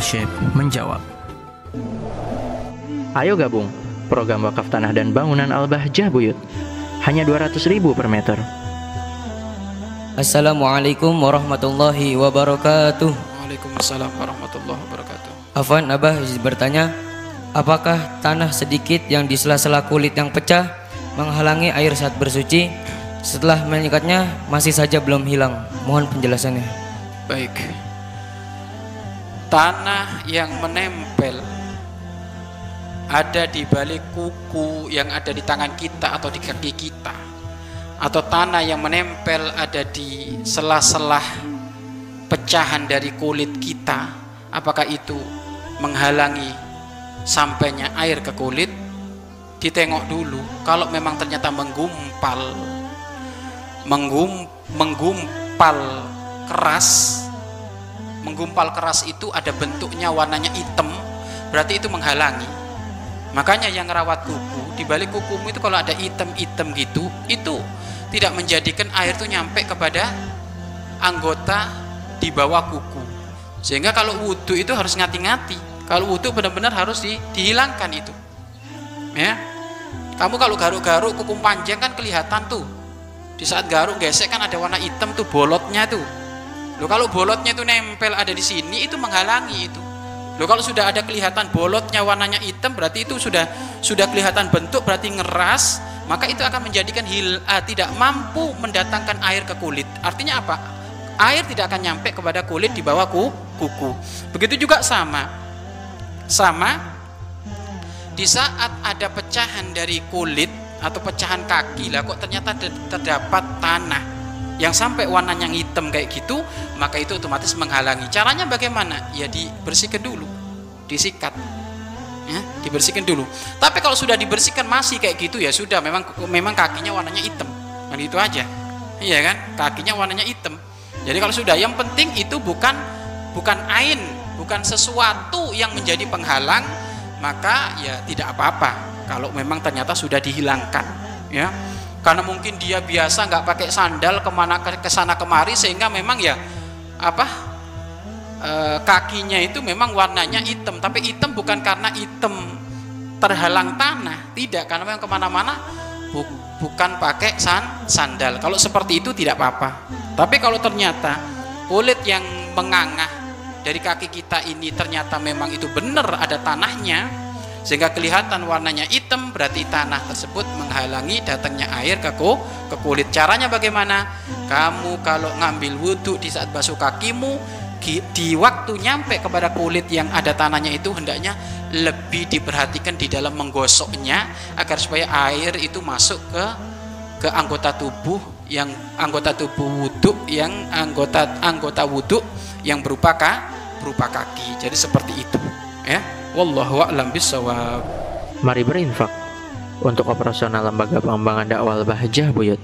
Syekh menjawab. Ayo gabung program wakaf tanah dan bangunan Al-Bahjah Buyut. Hanya 200 ribu per meter. Assalamualaikum warahmatullahi wabarakatuh. Waalaikumsalam warahmatullahi wabarakatuh. Afwan Abah izin bertanya, apakah tanah sedikit yang di sela-sela kulit yang pecah menghalangi air saat bersuci? Setelah menyikatnya masih saja belum hilang. Mohon penjelasannya. Baik. Tanah yang menempel ada di balik kuku yang ada di tangan kita atau di kaki kita. Atau tanah yang menempel ada di sela-sela pecahan dari kulit kita. Apakah itu menghalangi sampainya air ke kulit? Ditengok dulu. Kalau memang ternyata menggumpal menggum, menggumpal keras menggumpal keras itu ada bentuknya warnanya hitam berarti itu menghalangi. Makanya yang rawat kuku di balik kukumu itu kalau ada hitam-hitam gitu itu tidak menjadikan air itu nyampe kepada anggota di bawah kuku. Sehingga kalau wudhu itu harus ngati-ngati. Kalau wudhu benar-benar harus di, dihilangkan itu. Ya. Kamu kalau garuk-garuk kuku panjang kan kelihatan tuh. Di saat garuk gesek kan ada warna hitam tuh bolotnya tuh lo kalau bolotnya itu nempel ada di sini itu menghalangi itu lo kalau sudah ada kelihatan bolotnya warnanya hitam berarti itu sudah sudah kelihatan bentuk berarti ngeras maka itu akan menjadikan hil uh, tidak mampu mendatangkan air ke kulit. Artinya apa? Air tidak akan nyampe kepada kulit di bawah kuku. Begitu juga sama. Sama di saat ada pecahan dari kulit atau pecahan kaki lah kok ternyata terdapat tanah yang sampai warnanya hitam kayak gitu maka itu otomatis menghalangi caranya bagaimana ya dibersihkan dulu disikat ya, dibersihkan dulu. Tapi kalau sudah dibersihkan masih kayak gitu ya sudah memang memang kakinya warnanya hitam. Kan itu aja. Iya kan? Kakinya warnanya hitam. Jadi kalau sudah yang penting itu bukan bukan ain, bukan sesuatu yang menjadi penghalang, maka ya tidak apa-apa kalau memang ternyata sudah dihilangkan, ya. Karena mungkin dia biasa nggak pakai sandal ke mana ke sana kemari sehingga memang ya apa e, kakinya itu memang warnanya hitam. Tapi hitam bukan karena hitam terhalang tanah tidak. Karena memang ke mana-mana bu, bukan pakai san, sandal. Kalau seperti itu tidak apa-apa. Tapi kalau ternyata kulit yang mengangah dari kaki kita ini ternyata memang itu benar ada tanahnya sehingga kelihatan warnanya hitam berarti tanah tersebut menghalangi datangnya air ke, ke kulit. Caranya bagaimana? Kamu kalau ngambil wudhu di saat basuh kakimu di waktu nyampe kepada kulit yang ada tanahnya itu hendaknya lebih diperhatikan di dalam menggosoknya agar supaya air itu masuk ke ke anggota tubuh yang anggota tubuh wudhu yang anggota anggota wudhu yang berupa berupa kaki. Jadi seperti itu ya wallahu a'lam bisawab mari berinfak untuk operasional lembaga pengembangan dakwah Bahjah Buyut